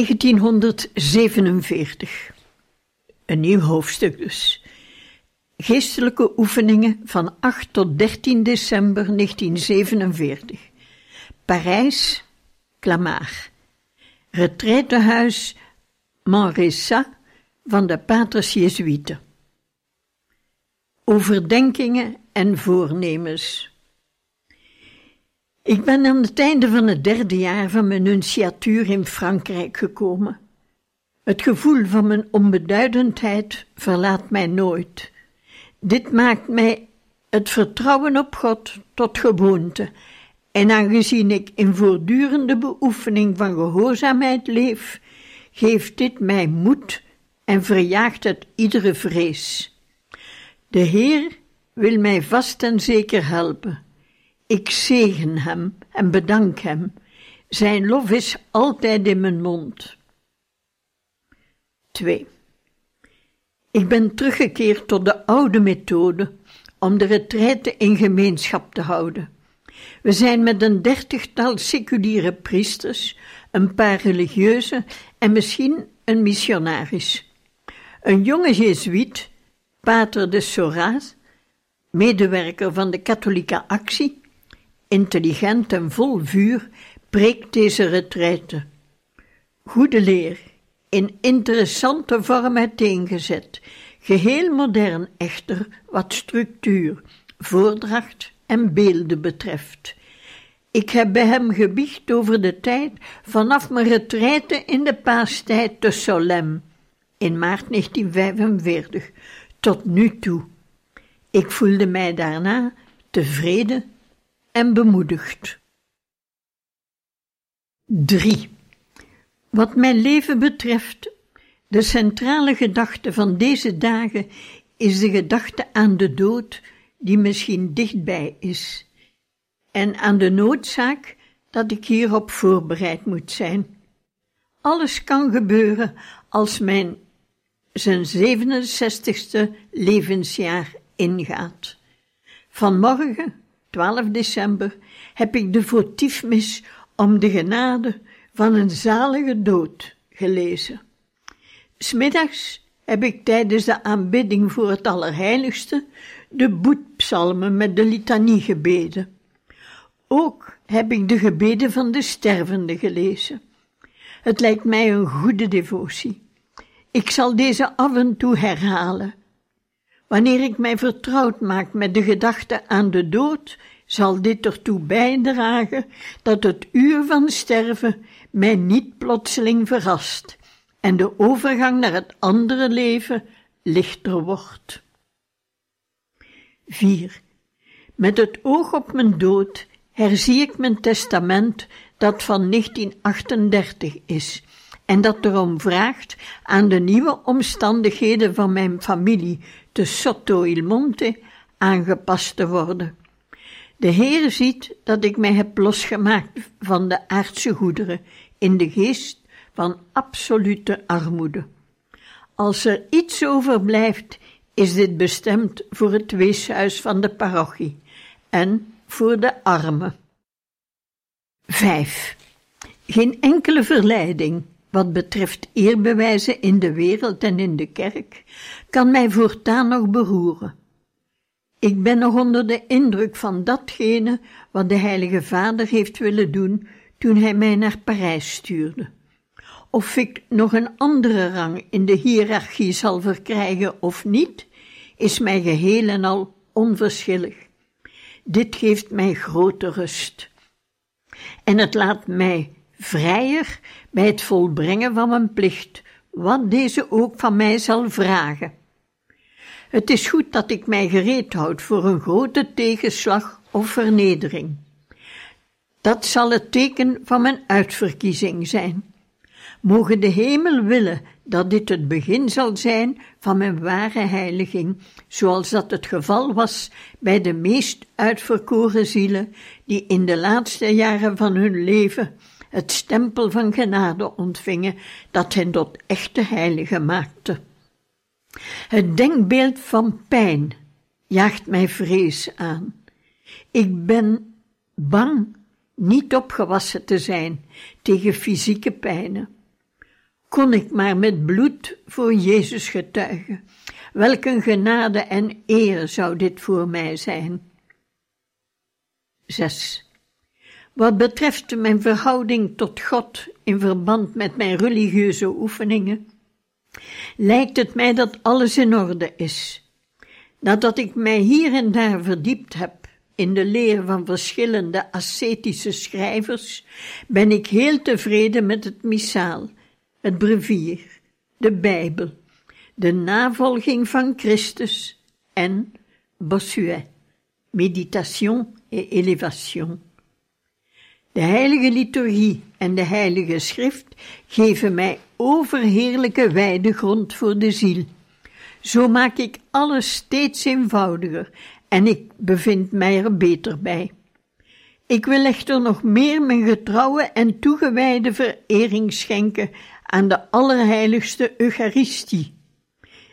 ...1947. Een nieuw hoofdstuk dus. Geestelijke oefeningen van 8 tot 13 december 1947. Parijs, Clamart. Retraitehuis Manresa van de Paters Jezuïeten. Overdenkingen en voornemens. Ik ben aan het einde van het derde jaar van mijn nunciatuur in Frankrijk gekomen. Het gevoel van mijn onbeduidendheid verlaat mij nooit. Dit maakt mij het vertrouwen op God tot gewoonte, en aangezien ik in voortdurende beoefening van gehoorzaamheid leef, geeft dit mij moed en verjaagt het iedere vrees. De Heer wil mij vast en zeker helpen. Ik zegen hem en bedank hem. Zijn lof is altijd in mijn mond. 2. Ik ben teruggekeerd tot de oude methode om de retraite in gemeenschap te houden. We zijn met een dertigtal seculiere priesters, een paar religieuze en misschien een missionaris. Een jonge jezuïet, pater de Soraz, medewerker van de katholieke actie, intelligent en vol vuur, preekt deze retraite. Goede leer, in interessante vorm uiteengezet, geheel modern echter wat structuur, voordracht en beelden betreft. Ik heb bij hem gebiecht over de tijd vanaf mijn retraite in de paastijd te Solem in maart 1945 tot nu toe. Ik voelde mij daarna tevreden en bemoedigd. 3. Wat mijn leven betreft, de centrale gedachte van deze dagen is de gedachte aan de dood, die misschien dichtbij is, en aan de noodzaak dat ik hierop voorbereid moet zijn. Alles kan gebeuren als mijn zijn 67ste levensjaar ingaat. Vanmorgen 12 december heb ik de votiefmis om de genade van een zalige dood gelezen. Smiddags heb ik tijdens de aanbidding voor het Allerheiligste de boetpsalmen met de litanie gebeden. Ook heb ik de gebeden van de stervende gelezen. Het lijkt mij een goede devotie. Ik zal deze af en toe herhalen, Wanneer ik mij vertrouwd maak met de gedachte aan de dood, zal dit ertoe bijdragen dat het uur van sterven mij niet plotseling verrast en de overgang naar het andere leven lichter wordt. 4. Met het oog op mijn dood herzie ik mijn testament dat van 1938 is en dat erom vraagt aan de nieuwe omstandigheden van mijn familie te Sotto il Monte aangepast te worden. De Heer ziet dat ik mij heb losgemaakt van de aardse goederen in de geest van absolute armoede. Als er iets overblijft, is dit bestemd voor het weeshuis van de parochie en voor de armen. 5. Geen enkele verleiding, wat betreft eerbewijzen in de wereld en in de kerk, kan mij voortaan nog beroeren. Ik ben nog onder de indruk van datgene wat de Heilige Vader heeft willen doen toen hij mij naar Parijs stuurde. Of ik nog een andere rang in de hiërarchie zal verkrijgen of niet, is mij geheel en al onverschillig. Dit geeft mij grote rust. En het laat mij vrijer bij het volbrengen van mijn plicht, wat deze ook van mij zal vragen. Het is goed dat ik mij gereed houd voor een grote tegenslag of vernedering. Dat zal het teken van mijn uitverkiezing zijn. Mogen de hemel willen dat dit het begin zal zijn van mijn ware heiliging, zoals dat het geval was bij de meest uitverkoren zielen die in de laatste jaren van hun leven het stempel van genade ontvingen dat hen tot echte heiligen maakte. Het denkbeeld van pijn jaagt mij vrees aan. Ik ben bang niet opgewassen te zijn tegen fysieke pijnen. Kon ik maar met bloed voor Jezus getuigen, welk een genade en eer zou dit voor mij zijn. 6. Wat betreft mijn verhouding tot God in verband met mijn religieuze oefeningen, lijkt het mij dat alles in orde is. Nadat ik mij hier en daar verdiept heb in de leer van verschillende ascetische schrijvers, ben ik heel tevreden met het missaal, het brevier, de Bijbel, de navolging van Christus en Bossuet, meditation et élévation. De heilige liturgie en de heilige schrift geven mij overheerlijke wijde grond voor de ziel. Zo maak ik alles steeds eenvoudiger en ik bevind mij er beter bij. Ik wil echter nog meer mijn getrouwe en toegewijde verering schenken aan de allerheiligste Eucharistie.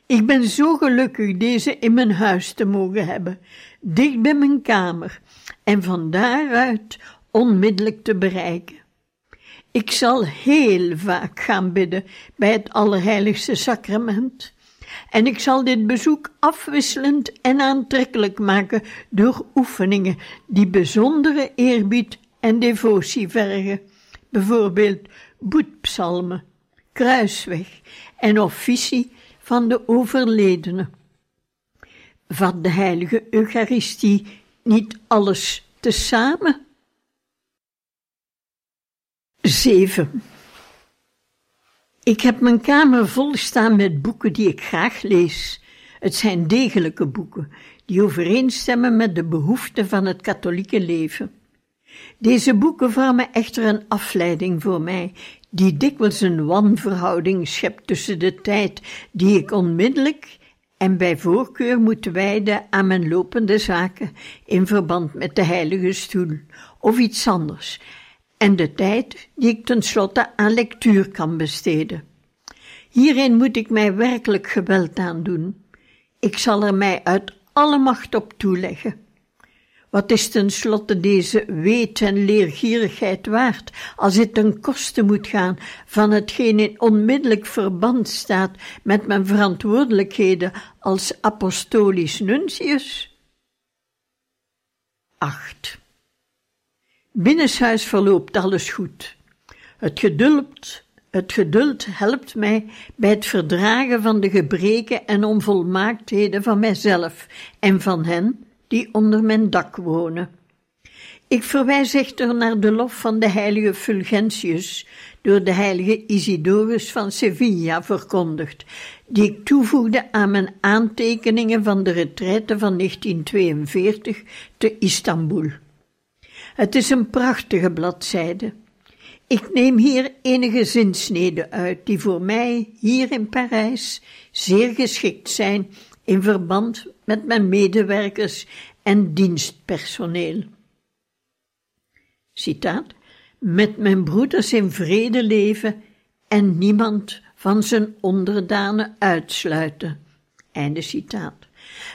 Ik ben zo gelukkig deze in mijn huis te mogen hebben, dicht bij mijn kamer, en van daaruit onmiddellijk te bereiken. Ik zal heel vaak gaan bidden bij het Allerheiligste Sacrament. En ik zal dit bezoek afwisselend en aantrekkelijk maken door oefeningen die bijzondere eerbied en devotie vergen, bijvoorbeeld boetpsalmen, kruisweg en officie van de overledene. Vat de heilige Eucharistie niet alles tezamen? 7. Ik heb mijn kamer vol staan met boeken die ik graag lees. Het zijn degelijke boeken, die overeenstemmen met de behoeften van het katholieke leven. Deze boeken vormen echter een afleiding voor mij, die dikwijls een wanverhouding schept tussen de tijd die ik onmiddellijk en bij voorkeur moet wijden aan mijn lopende zaken in verband met de heilige stoel of iets anders, en de tijd die ik tenslotte aan lectuur kan besteden. Hierin moet ik mij werkelijk geweld aan doen. Ik zal er mij uit alle macht op toeleggen. Wat is tenslotte deze weet en leergierigheid waard, als het ten koste moet gaan van hetgeen in onmiddellijk verband staat met mijn verantwoordelijkheden als apostolisch nuntius? 8. Binnenshuis verloopt alles goed. Het geduld, het geduld helpt mij bij het verdragen van de gebreken en onvolmaaktheden van mijzelf en van hen die onder mijn dak wonen. Ik verwijs echter naar de lof van de heilige Fulgentius, door de heilige Isidorus van Sevilla verkondigd, die ik toevoegde aan mijn aantekeningen van de retraite van 1942 te Istanbul. Het is een prachtige bladzijde. Ik neem hier enige zinsneden uit die voor mij hier in Parijs zeer geschikt zijn in verband met mijn medewerkers en dienstpersoneel. Citaat: Met mijn broeders in vrede leven en niemand van zijn onderdanen uitsluiten. Einde citaat.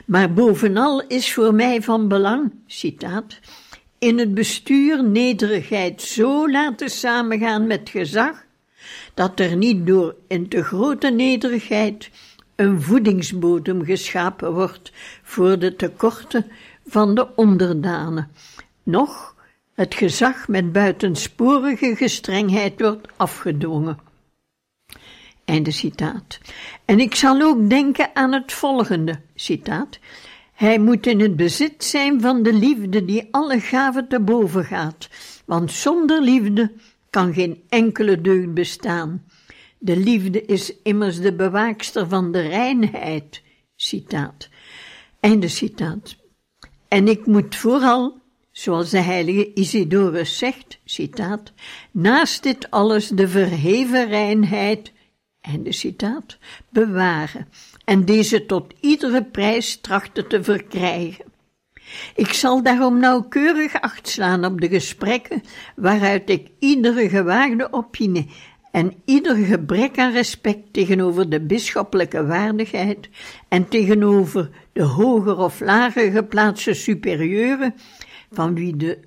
Maar bovenal is voor mij van belang, citaat, in het bestuur nederigheid zo laten samengaan met gezag, dat er niet door in te grote nederigheid een voedingsbodem geschapen wordt voor de tekorten van de onderdanen, noch het gezag met buitensporige gestrengheid wordt afgedwongen. Einde citaat. En ik zal ook denken aan het volgende citaat. Hij moet in het bezit zijn van de liefde die alle gaven te boven gaat, want zonder liefde kan geen enkele deugd bestaan. De liefde is immers de bewaakster van de reinheid. Citaat. Einde citaat. En ik moet vooral zoals de heilige Isidorus zegt, citaat, naast dit alles de verheven reinheid, einde citaat, bewaren en deze tot iedere prijs trachten te verkrijgen. Ik zal daarom nauwkeurig acht slaan op de gesprekken waaruit ik iedere gewaagde opinie en ieder gebrek aan respect tegenover de bisschoppelijke waardigheid en tegenover de hoger of lager geplaatste superieuren, van wie de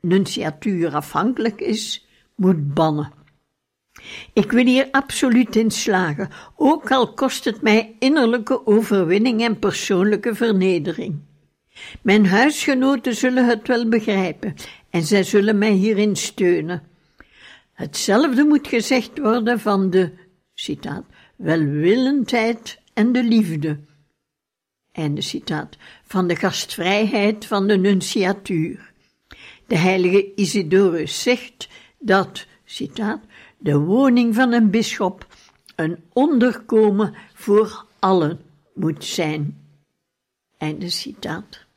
nunciatuur afhankelijk is, moet bannen. Ik wil hier absoluut in slagen, ook al kost het mij innerlijke overwinning en persoonlijke vernedering. Mijn huisgenoten zullen het wel begrijpen en zij zullen mij hierin steunen. Hetzelfde moet gezegd worden van de, citaat, welwillendheid en de liefde. Einde citaat, van de gastvrijheid van de nunciatuur. De heilige Isidorus zegt dat, citaat, de woning van een bisschop een onderkomen voor allen moet zijn. Einde citaat.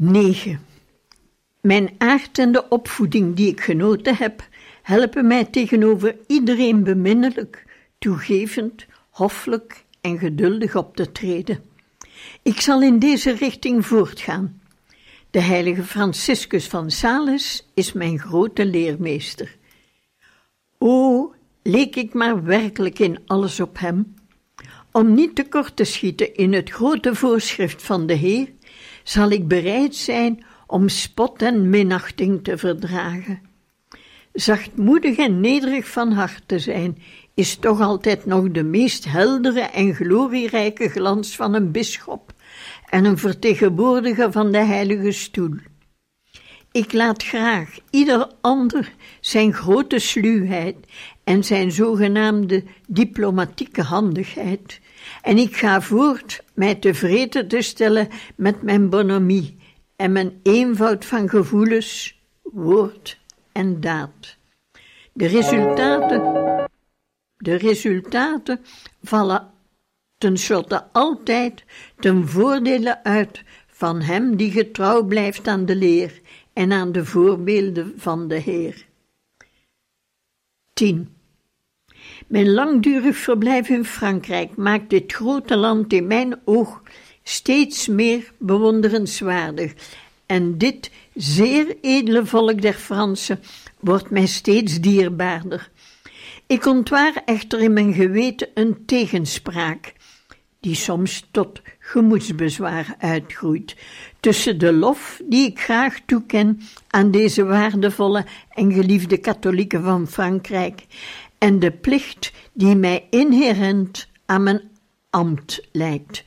9. Mijn aard en de opvoeding die ik genoten heb, helpen mij tegenover iedereen beminnelijk, toegevend, hoffelijk en geduldig op te treden. Ik zal in deze richting voortgaan. De heilige Franciscus van Sales is mijn grote leermeester. O, leek ik maar werkelijk in alles op hem. Om niet tekort te schieten in het grote voorschrift van de Heer, zal ik bereid zijn om spot en minachting te verdragen. Zachtmoedig en nederig van hart te zijn, is toch altijd nog de meest heldere en glorierijke glans van een bisschop en een vertegenwoordiger van de heilige stoel. Ik laat graag ieder ander zijn grote sluwheid en zijn zogenaamde diplomatieke handigheid, en ik ga voort mij tevreden te stellen met mijn bonhomie en mijn eenvoud van gevoelens, woord en daad. De resultaten, de resultaten vallen tenslotte altijd ten voordele uit van hem die getrouw blijft aan de leer en aan de voorbeelden van de Heer. 10. Mijn langdurig verblijf in Frankrijk maakt dit grote land in mijn oog steeds meer bewonderenswaardig, en dit zeer edele volk der Fransen wordt mij steeds dierbaarder. Ik ontwaar echter in mijn geweten een tegenspraak, die soms tot gemoedsbezwaar uitgroeit, tussen de lof die ik graag toeken aan deze waardevolle en geliefde katholieken van Frankrijk en de plicht die mij inherent aan mijn ambt lijkt.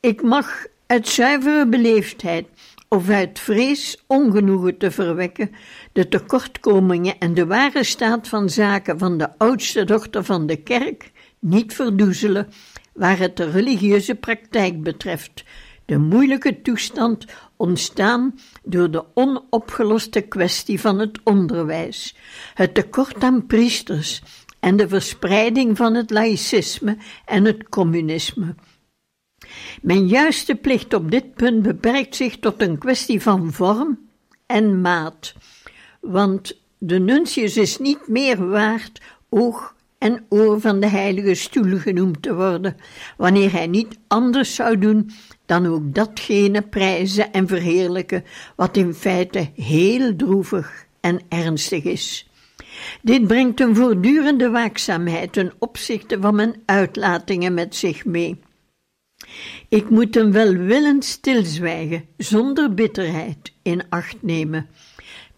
Ik mag uit zuivere beleefdheid of uit vrees ongenoegen te verwekken, de tekortkomingen en de ware staat van zaken van de oudste dochter van de kerk niet verdoezelen, waar het de religieuze praktijk betreft, de moeilijke toestand ontstaan door de onopgeloste kwestie van het onderwijs, het tekort aan priesters en de verspreiding van het laïcisme en het communisme. Mijn juiste plicht op dit punt beperkt zich tot een kwestie van vorm en maat, want de nuntius is niet meer waard oog en oor van de heilige stoel genoemd te worden, wanneer hij niet anders zou doen dan ook datgene prijzen en verheerlijken wat in feite heel droevig en ernstig is. Dit brengt een voortdurende waakzaamheid ten opzichte van mijn uitlatingen met zich mee. Ik moet hem welwillend stilzwijgen, zonder bitterheid, in acht nemen.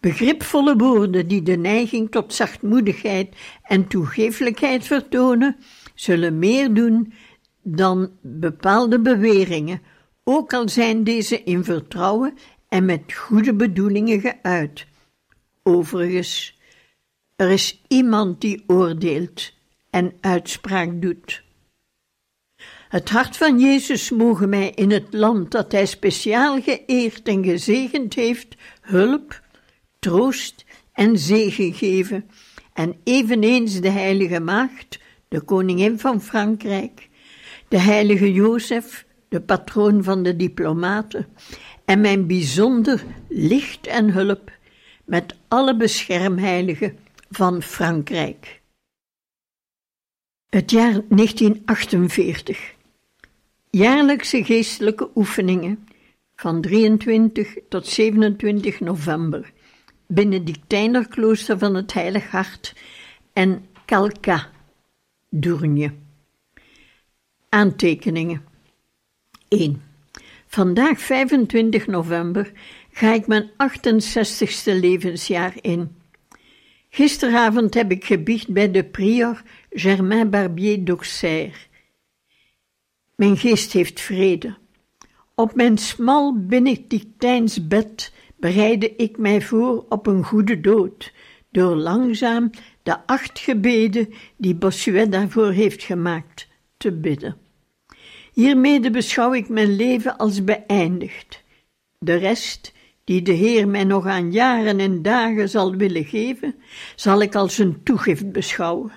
Begripvolle woorden die de neiging tot zachtmoedigheid en toegeeflijkheid vertonen, zullen meer doen dan bepaalde beweringen, ook al zijn deze in vertrouwen en met goede bedoelingen geuit. Overigens, er is iemand die oordeelt en uitspraak doet. Het hart van Jezus mogen mij in het land dat Hij speciaal geëerd en gezegend heeft, hulp, troost en zegen geven, en eveneens de Heilige Maagd, de Koningin van Frankrijk, de Heilige Jozef, de patroon van de diplomaten, en mijn bijzonder licht en hulp met alle beschermheiligen van Frankrijk. Het jaar 1948. Jaarlijkse geestelijke oefeningen van 23 tot 27 november. Benedictijnerklooster van het Heilig Hart en Kalka, Doornje. Aantekeningen 1. Vandaag 25 november ga ik mijn 68ste levensjaar in. Gisteravond heb ik gebiecht bij de prior Germain Barbier d'Auxerre. Mijn geest heeft vrede. Op mijn smal Benedictijns bed bereidde ik mij voor op een goede dood, door langzaam de acht gebeden die Bossuet daarvoor heeft gemaakt, te bidden. Hiermede beschouw ik mijn leven als beëindigd. De rest, die de Heer mij nog aan jaren en dagen zal willen geven, zal ik als een toegift beschouwen.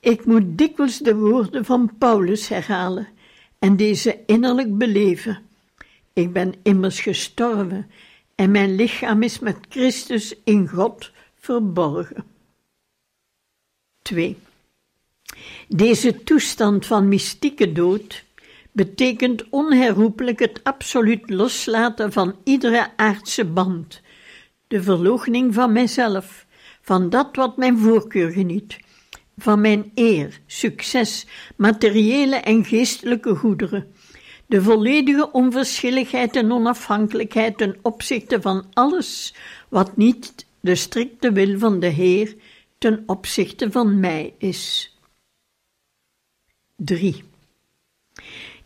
Ik moet dikwijls de woorden van Paulus herhalen en deze innerlijk beleven. Ik ben immers gestorven en mijn lichaam is met Christus in God verborgen. 2. Deze toestand van mystieke dood betekent onherroepelijk het absoluut loslaten van iedere aardse band, de verloochening van mijzelf, van dat wat mijn voorkeur geniet, van mijn eer, succes, materiële en geestelijke goederen, de volledige onverschilligheid en onafhankelijkheid ten opzichte van alles wat niet de strikte wil van de Heer ten opzichte van mij is. 3.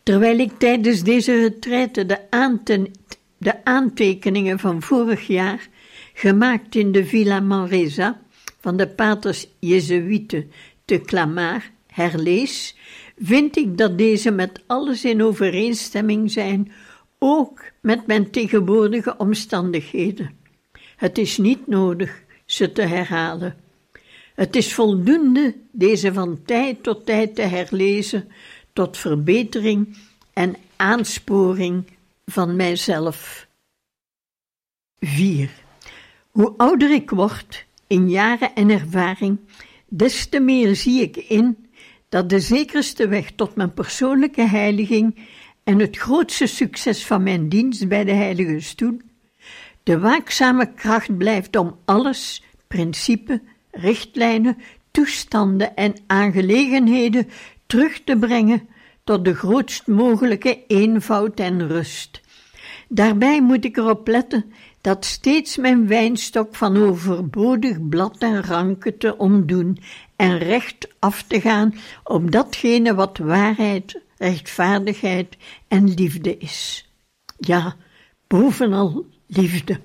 Terwijl ik tijdens deze retraite de, de aantekeningen van vorig jaar, gemaakt in de Villa Manresa van de paters Jezuïeten te Clamart, herlees, vind ik dat deze met alles in overeenstemming zijn, ook met mijn tegenwoordige omstandigheden. Het is niet nodig ze te herhalen. Het is voldoende deze van tijd tot tijd te herlezen tot verbetering en aansporing van mijzelf. 4. Hoe ouder ik word, in jaren en ervaring, des te meer zie ik in dat de zekerste weg tot mijn persoonlijke heiliging en het grootste succes van mijn dienst bij de Heilige Stoel de waakzame kracht blijft om alles, principe, richtlijnen, toestanden en aangelegenheden terug te brengen tot de grootst mogelijke eenvoud en rust. Daarbij moet ik erop letten dat steeds mijn wijnstok van overbodig blad en ranken te omdoen en recht af te gaan op datgene wat waarheid, rechtvaardigheid en liefde is. Ja, bovenal liefde.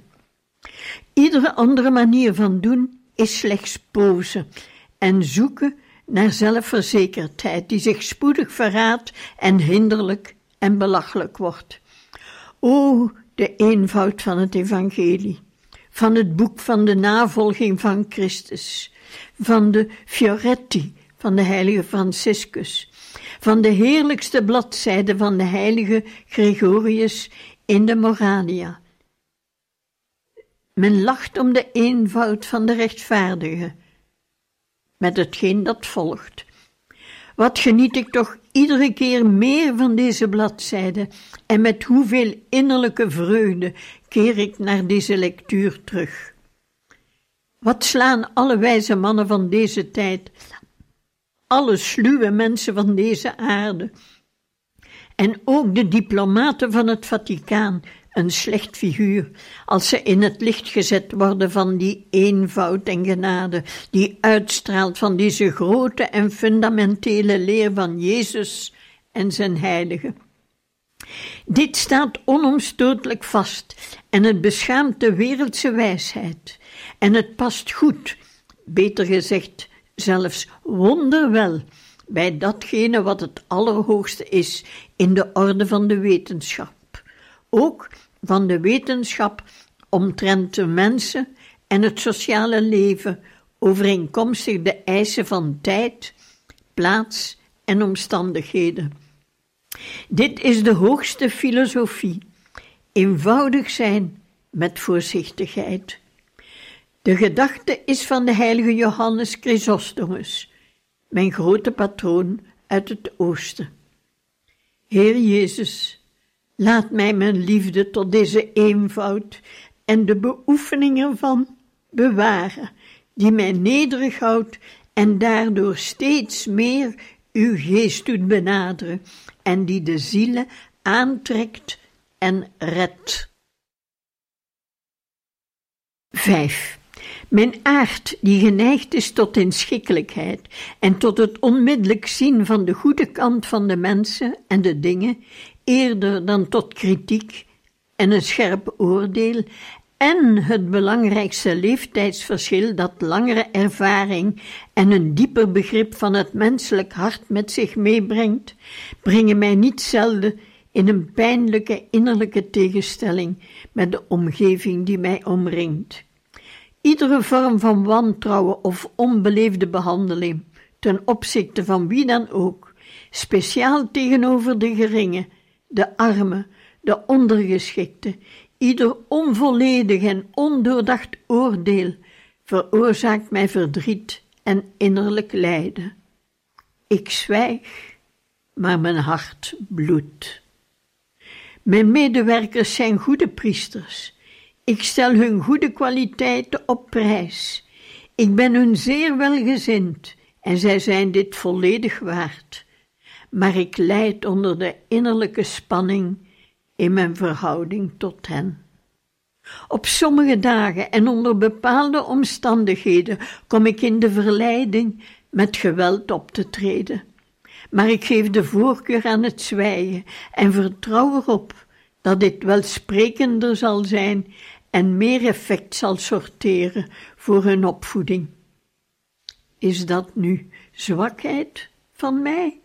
Iedere andere manier van doen is slechts pose en zoeken naar zelfverzekerdheid die zich spoedig verraadt en hinderlijk en belachelijk wordt. O, de eenvoud van het evangelie, van het boek van de navolging van Christus, van de Fioretti van de heilige Franciscus, van de heerlijkste bladzijde van de heilige Gregorius in de Morania. Men lacht om de eenvoud van de rechtvaardige, met hetgeen dat volgt. Wat geniet ik toch iedere keer meer van deze bladzijde en met hoeveel innerlijke vreugde keer ik naar deze lectuur terug. Wat slaan alle wijze mannen van deze tijd, alle sluwe mensen van deze aarde, en ook de diplomaten van het Vaticaan een slecht figuur als ze in het licht gezet worden van die eenvoud en genade die uitstraalt van deze grote en fundamentele leer van Jezus en zijn heiligen. Dit staat onomstotelijk vast en het beschaamt de wereldse wijsheid en het past goed, beter gezegd zelfs wonderwel, bij datgene wat het allerhoogste is in de orde van de wetenschap. Ook van de wetenschap omtrent de mensen en het sociale leven overeenkomstig de eisen van tijd, plaats en omstandigheden. Dit is de hoogste filosofie: eenvoudig zijn met voorzichtigheid. De gedachte is van de heilige Johannes Chrysostomus, mijn grote patroon uit het oosten. Heer Jezus, Laat mij mijn liefde tot deze eenvoud en de beoefening ervan bewaren, die mij nederig houdt en daardoor steeds meer uw geest doet benaderen en die de zielen aantrekt en redt. 5. Mijn aard, die geneigd is tot inschikkelijkheid en tot het onmiddellijk zien van de goede kant van de mensen en de dingen, eerder dan tot kritiek en een scherp oordeel, en het belangrijkste leeftijdsverschil dat langere ervaring en een dieper begrip van het menselijk hart met zich meebrengt, brengen mij niet zelden in een pijnlijke innerlijke tegenstelling met de omgeving die mij omringt. Iedere vorm van wantrouwen of onbeleefde behandeling, ten opzichte van wie dan ook, speciaal tegenover de geringen, de armen, de ondergeschikte, ieder onvolledig en ondoordacht oordeel veroorzaakt mij verdriet en innerlijk lijden. Ik zwijg, maar mijn hart bloedt. Mijn medewerkers zijn goede priesters. Ik stel hun goede kwaliteiten op prijs. Ik ben hun zeer welgezind en zij zijn dit volledig waard. Maar ik lijd onder de innerlijke spanning in mijn verhouding tot hen. Op sommige dagen en onder bepaalde omstandigheden kom ik in de verleiding met geweld op te treden. Maar ik geef de voorkeur aan het zwijgen en vertrouw erop dat dit welsprekender zal zijn en meer effect zal sorteren voor hun opvoeding. Is dat nu zwakheid van mij?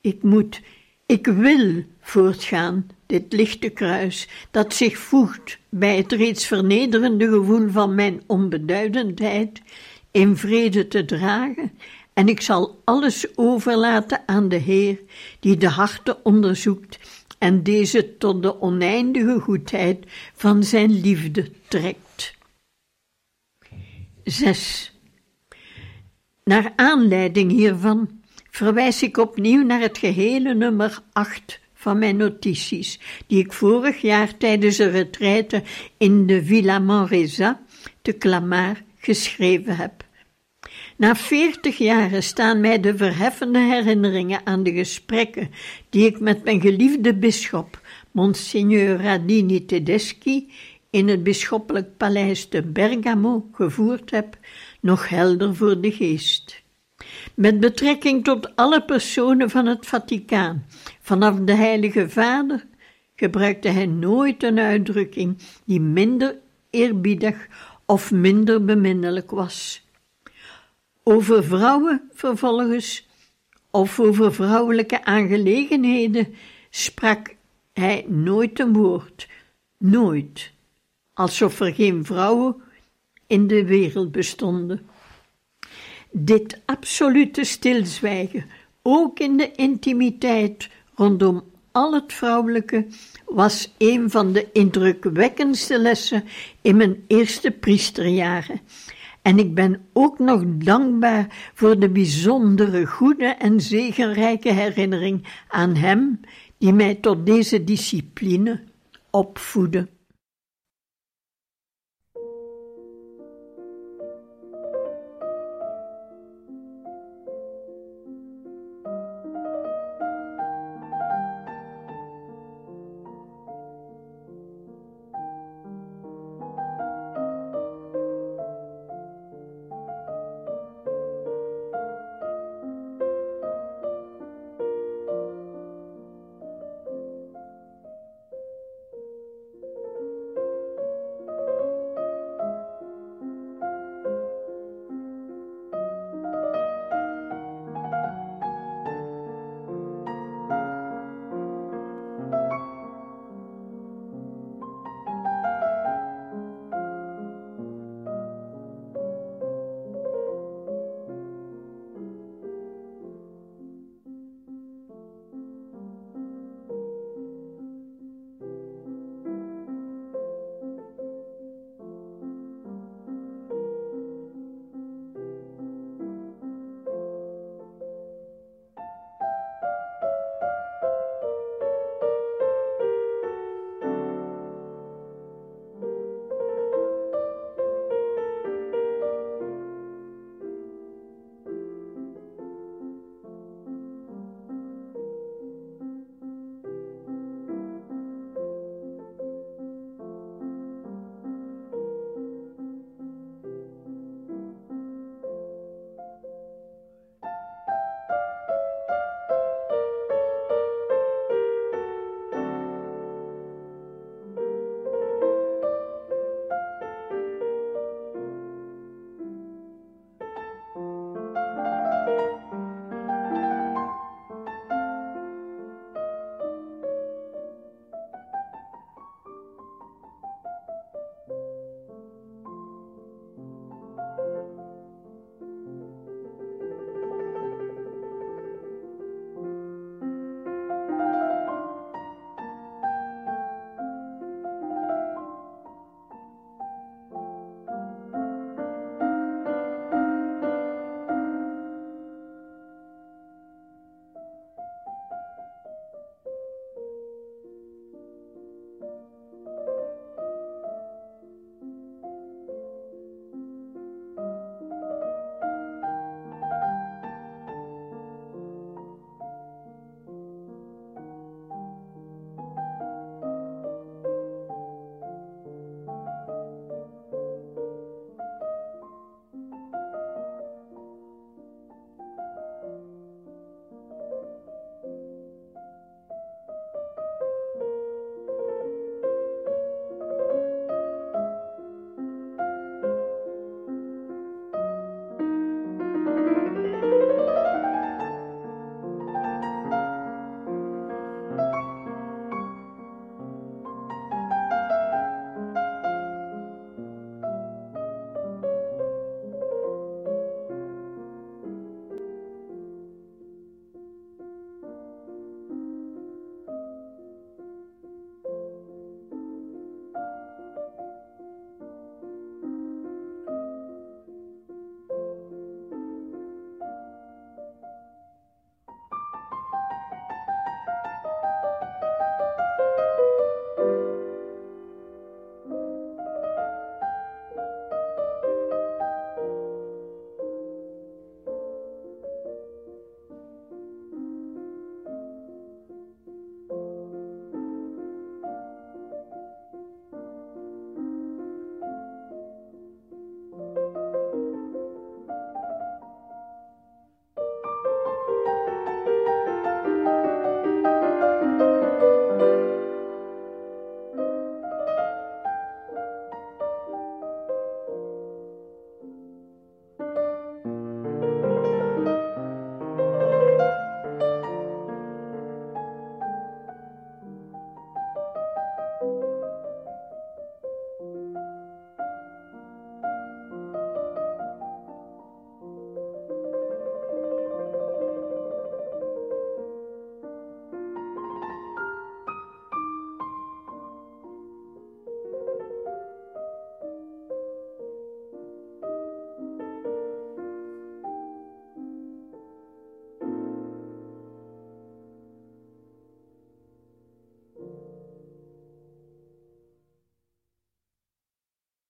Ik moet, ik wil voortgaan, dit lichte kruis, dat zich voegt bij het reeds vernederende gevoel van mijn onbeduidendheid, in vrede te dragen, en ik zal alles overlaten aan de Heer, die de harten onderzoekt en deze tot de oneindige goedheid van zijn liefde trekt. 6. Naar aanleiding hiervan verwijs ik opnieuw naar het gehele nummer 8 van mijn notities, die ik vorig jaar tijdens een retraite in de Villa Manresa te Clamart geschreven heb. Na veertig jaren staan mij de verheffende herinneringen aan de gesprekken die ik met mijn geliefde bisschop, Monsignor Radini Tedeschi, in het bisschoppelijk paleis te Bergamo gevoerd heb, nog helder voor de geest. Met betrekking tot alle personen van het Vaticaan, vanaf de Heilige Vader, gebruikte hij nooit een uitdrukking die minder eerbiedig of minder beminnelijk was. Over vrouwen vervolgens, of over vrouwelijke aangelegenheden, sprak hij nooit een woord, nooit, alsof er geen vrouwen in de wereld bestonden. Dit absolute stilzwijgen, ook in de intimiteit rondom al het vrouwelijke, was een van de indrukwekkendste lessen in mijn eerste priesterjaren en ik ben ook nog dankbaar voor de bijzondere goede en zegenrijke herinnering aan Hem, die mij tot deze discipline opvoedde.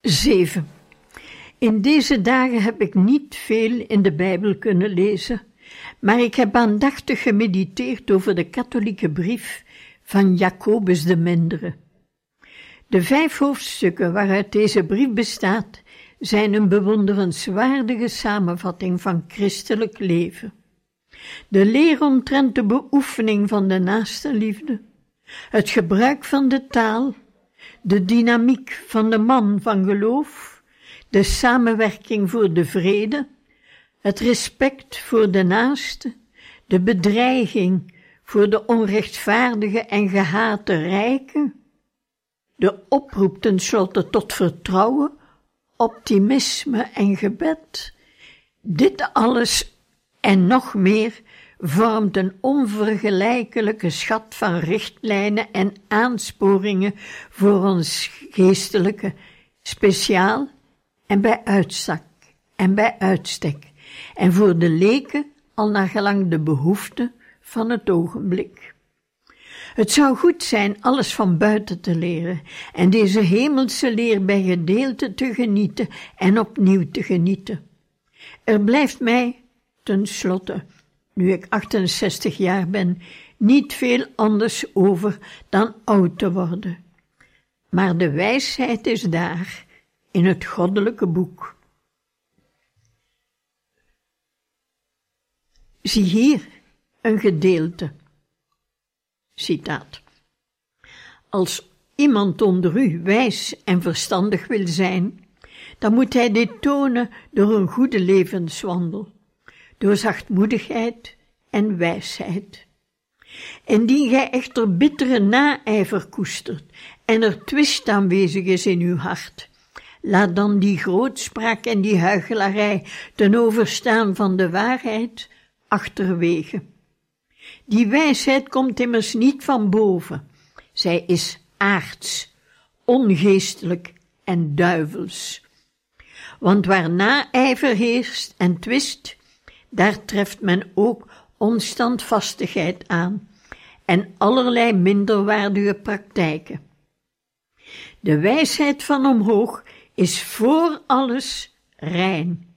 7. In deze dagen heb ik niet veel in de Bijbel kunnen lezen, maar ik heb aandachtig gemediteerd over de katholieke brief van Jacobus de Mindere. De vijf hoofdstukken waaruit deze brief bestaat, zijn een bewonderenswaardige samenvatting van christelijk leven. De leer omtrent de beoefening van de naaste liefde, het gebruik van de taal, de dynamiek van de man van geloof, de samenwerking voor de vrede, het respect voor de naaste, de bedreiging voor de onrechtvaardige en gehate rijken, de oproep tenslotte tot vertrouwen, optimisme en gebed. Dit alles en nog meer vormt een onvergelijkelijke schat van richtlijnen en aansporingen voor ons geestelijke, speciaal en bij uitstek en bij uitstek, en voor de leken al naar gelang de behoefte van het ogenblik. Het zou goed zijn alles van buiten te leren en deze hemelse leer bij gedeelte te genieten en opnieuw te genieten. Er blijft mij, ten slotte, nu ik 68 jaar ben, niet veel anders over dan oud te worden. Maar de wijsheid is daar, in het goddelijke boek. Zie hier een gedeelte. Citaat. Als iemand onder u wijs en verstandig wil zijn, dan moet hij dit tonen door een goede levenswandel, door zachtmoedigheid en wijsheid. Indien gij echter bittere naijver koestert en er twist aanwezig is in uw hart, laat dan die grootspraak en die huichelarij ten overstaan van de waarheid achterwege. Die wijsheid komt immers niet van boven, zij is aards, ongeestelijk en duivels. Want waar naijver heerst en twist, daar treft men ook onstandvastigheid aan en allerlei minderwaardige praktijken. De wijsheid van omhoog is voor alles rein,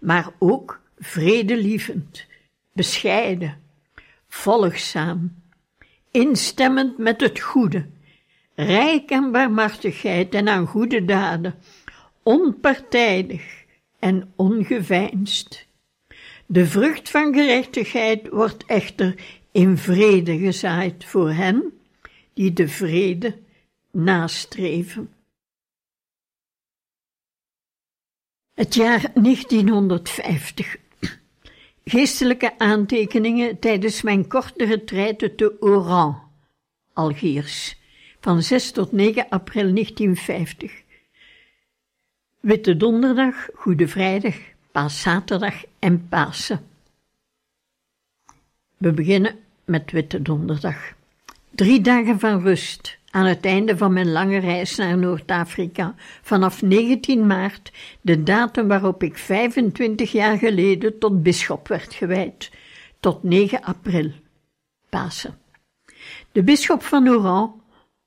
maar ook vredelievend, bescheiden, volgzaam, instemmend met het goede, rijk aan barmhartigheid en aan goede daden, onpartijdig en ongeveinsd. De vrucht van gerechtigheid wordt echter in vrede gezaaid voor hen die de vrede nastreven. Het jaar 1950 Geestelijke aantekeningen tijdens mijn korte retraite te Oran, Algiers, van 6 tot 9 april 1950. Witte Donderdag, Goede Vrijdag, Paaszaterdag en Pasen. We beginnen met Witte Donderdag. Drie dagen van rust aan het einde van mijn lange reis naar Noord-Afrika, vanaf 19 maart, de datum waarop ik 25 jaar geleden tot bisschop werd gewijd, tot 9 april, Pasen. De bisschop van Oran,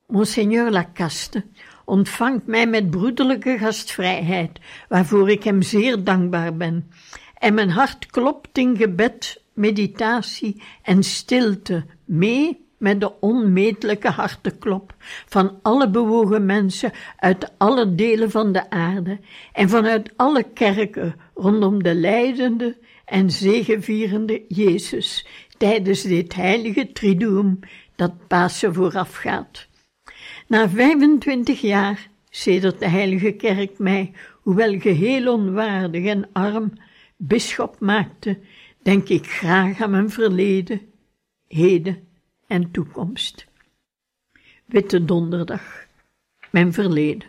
Monseigneur Lacaste, ontvangt mij met broederlijke gastvrijheid, waarvoor ik hem zeer dankbaar ben, en mijn hart klopt in gebed, meditatie en stilte mee met de onmetelijke harteklop van alle bewogen mensen uit alle delen van de aarde en vanuit alle kerken rondom de lijdende en zegevierende Jezus tijdens dit heilige triduum dat Pasen voorafgaat. Na 25 jaar, sedert de heilige kerk mij, hoewel geheel onwaardig en arm, bisschop maakte, denk ik graag aan mijn verleden, heden en toekomst. Witte Donderdag, mijn verleden.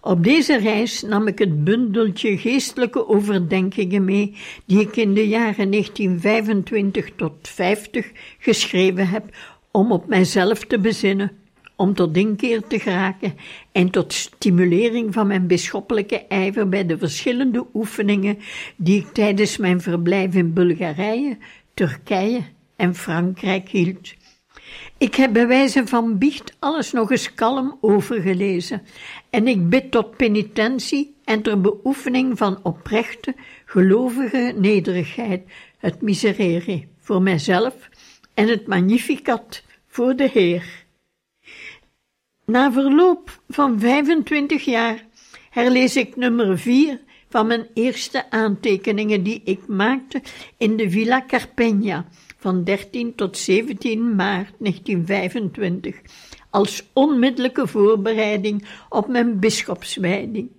Op deze reis nam ik het bundeltje geestelijke overdenkingen mee die ik in de jaren 1925 tot 50 geschreven heb om op mijzelf te bezinnen, om tot inkeer te geraken en tot stimulering van mijn bisschoppelijke ijver bij de verschillende oefeningen die ik tijdens mijn verblijf in Bulgarije, Turkije en Frankrijk hield Ik heb bij wijze van biecht alles nog eens kalm overgelezen en ik bid tot penitentie en ter beoefening van oprechte, gelovige nederigheid het miserere voor mijzelf en het magnificat voor de Heer. Na verloop van 25 jaar herlees ik nummer 4 van mijn eerste aantekeningen die ik maakte in de Villa Carpegna van 13 tot 17 maart 1925 als onmiddellijke voorbereiding op mijn bisschopswijding.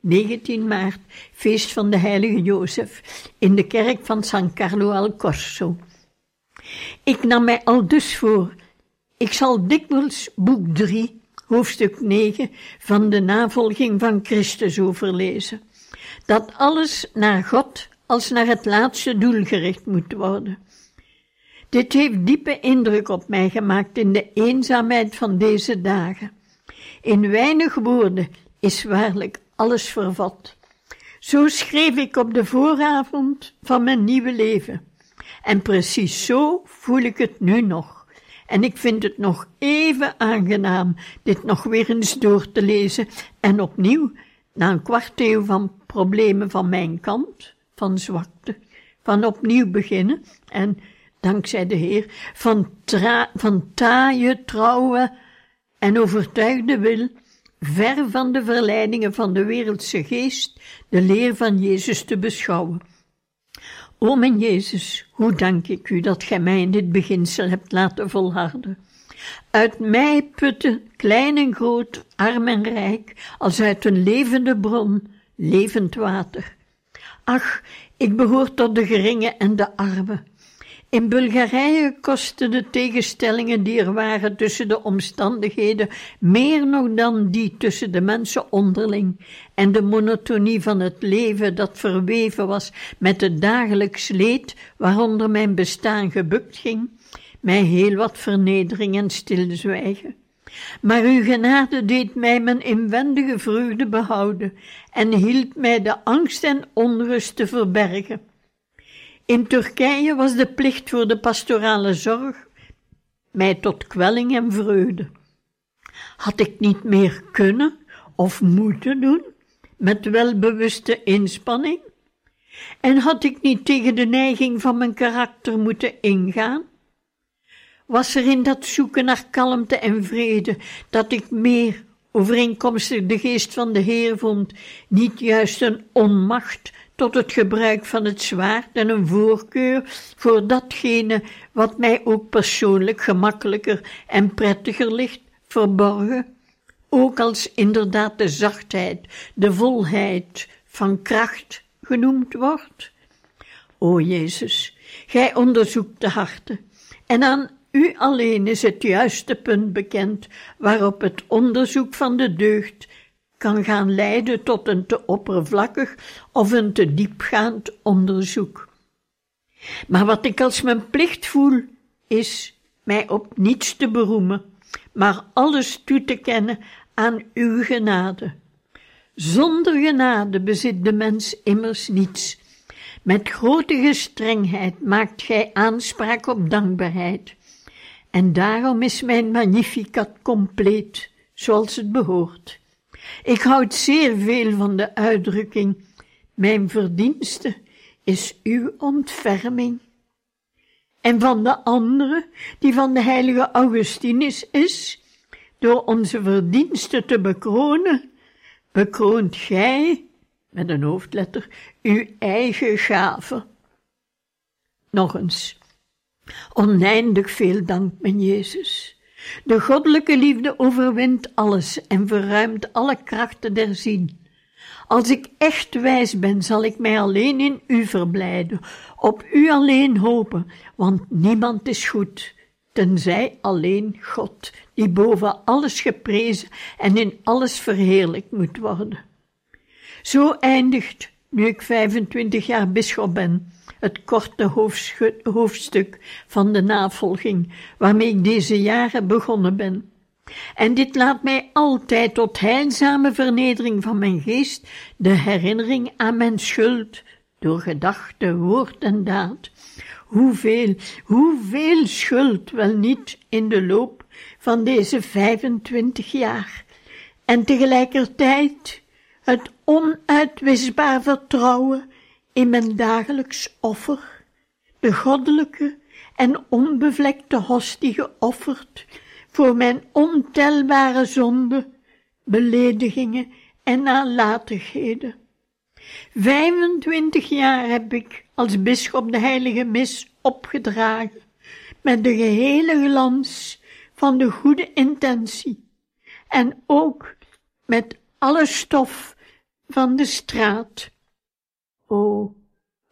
19 maart, feest van de heilige Jozef, in de kerk van San Carlo al Corso. Ik nam mij al dus voor, ik zal dikwijls boek 3, hoofdstuk 9 van de navolging van Christus overlezen, dat alles naar God als naar het laatste doel gericht moet worden. Dit heeft diepe indruk op mij gemaakt in de eenzaamheid van deze dagen. In weinig woorden is waarlijk alles vervat. Zo schreef ik op de vooravond van mijn nieuwe leven. En precies zo voel ik het nu nog. En ik vind het nog even aangenaam dit nog weer eens door te lezen en opnieuw, na een kwart eeuw van problemen van mijn kant, van zwakte, van opnieuw beginnen en dankzij de Heer, van, van taaie, trouwe en overtuigde wil, ver van de verleidingen van de wereldse geest, de leer van Jezus te beschouwen. O mijn Jezus, hoe dank ik u dat gij mij in dit beginsel hebt laten volharden. Uit mij putten, klein en groot, arm en rijk, als uit een levende bron, levend water. Ach, ik behoor tot de geringe en de arme. In Bulgarije kosten de tegenstellingen die er waren tussen de omstandigheden meer nog dan die tussen de mensen onderling en de monotonie van het leven dat verweven was met het dagelijks leed waaronder mijn bestaan gebukt ging, mij heel wat vernedering en stilzwijgen. Maar uw genade deed mij mijn inwendige vreugde behouden en hielp mij de angst en onrust te verbergen. In Turkije was de plicht voor de pastorale zorg mij tot kwelling en vreugde. Had ik niet meer kunnen of moeten doen met welbewuste inspanning? En had ik niet tegen de neiging van mijn karakter moeten ingaan? Was er in dat zoeken naar kalmte en vrede, dat ik meer overeenkomstig de geest van de Heer vond, niet juist een onmacht tot het gebruik van het zwaard en een voorkeur voor datgene wat mij ook persoonlijk gemakkelijker en prettiger ligt, verborgen, ook als inderdaad de zachtheid, de volheid van kracht genoemd wordt? O Jezus, Gij onderzoekt de harten, en aan U alleen is het juiste punt bekend waarop het onderzoek van de deugd kan gaan leiden tot een te oppervlakkig of een te diepgaand onderzoek. Maar wat ik als mijn plicht voel, is mij op niets te beroemen, maar alles toe te kennen aan uw genade. Zonder genade bezit de mens immers niets. Met grote gestrengheid maakt gij aanspraak op dankbaarheid. En daarom is mijn magnificat compleet, zoals het behoort. Ik houd zeer veel van de uitdrukking: Mijn verdienste is uw ontferming. En van de andere, die van de heilige Augustinus is, door onze verdiensten te bekronen, bekroont gij, met een hoofdletter, uw eigen gave. Nog eens, oneindig veel dank, mijn Jezus. De goddelijke liefde overwint alles en verruimt alle krachten der zin. Als ik echt wijs ben, zal ik mij alleen in u verblijden, op u alleen hopen, want niemand is goed, tenzij alleen God, die boven alles geprezen en in alles verheerlijkt moet worden. Zo eindigt, nu ik 25 jaar bisschop ben, het korte hoofdstuk van de navolging waarmee ik deze jaren begonnen ben. En dit laat mij altijd tot heilzame vernedering van mijn geest de herinnering aan mijn schuld door gedachte, woord en daad, hoeveel, hoeveel schuld wel niet in de loop van deze 25 jaar. En tegelijkertijd het onuitwisbaar vertrouwen in mijn dagelijks offer, de goddelijke en onbevlekte hostie geofferd voor mijn ontelbare zonden, beledigingen en nalatigheden. 25 jaar heb ik als bisschop de heilige mis opgedragen, met de gehele glans van de goede intentie, en ook met alle stof van de straat. O,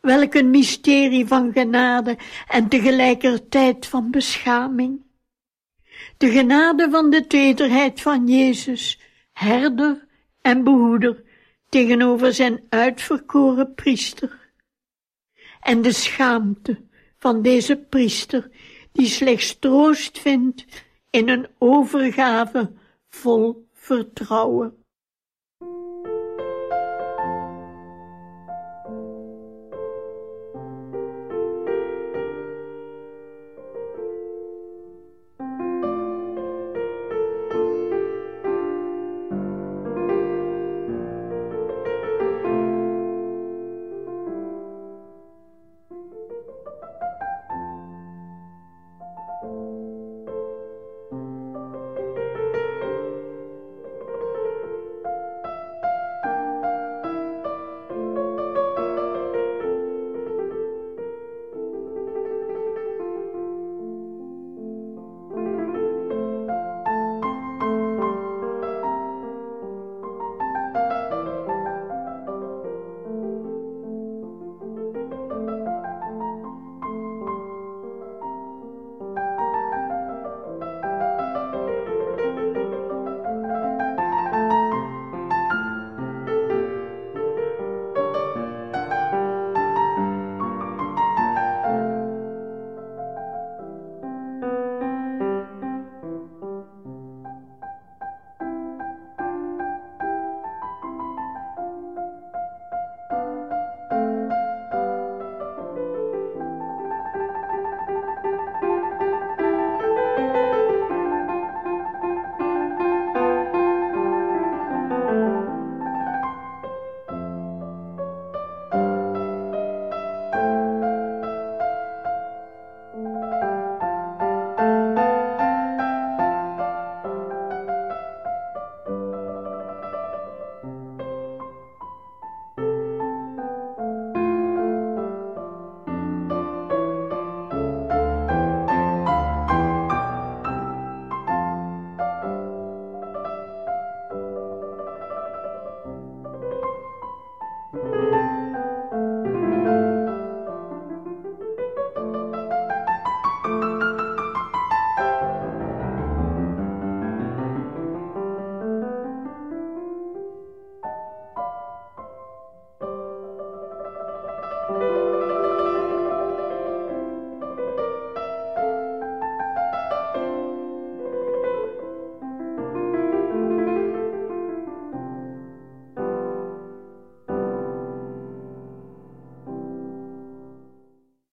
welk een mysterie van genade en tegelijkertijd van beschaming. De genade van de tederheid van Jezus, herder en behoeder, tegenover zijn uitverkoren priester. En de schaamte van deze priester, die slechts troost vindt in een overgave vol vertrouwen.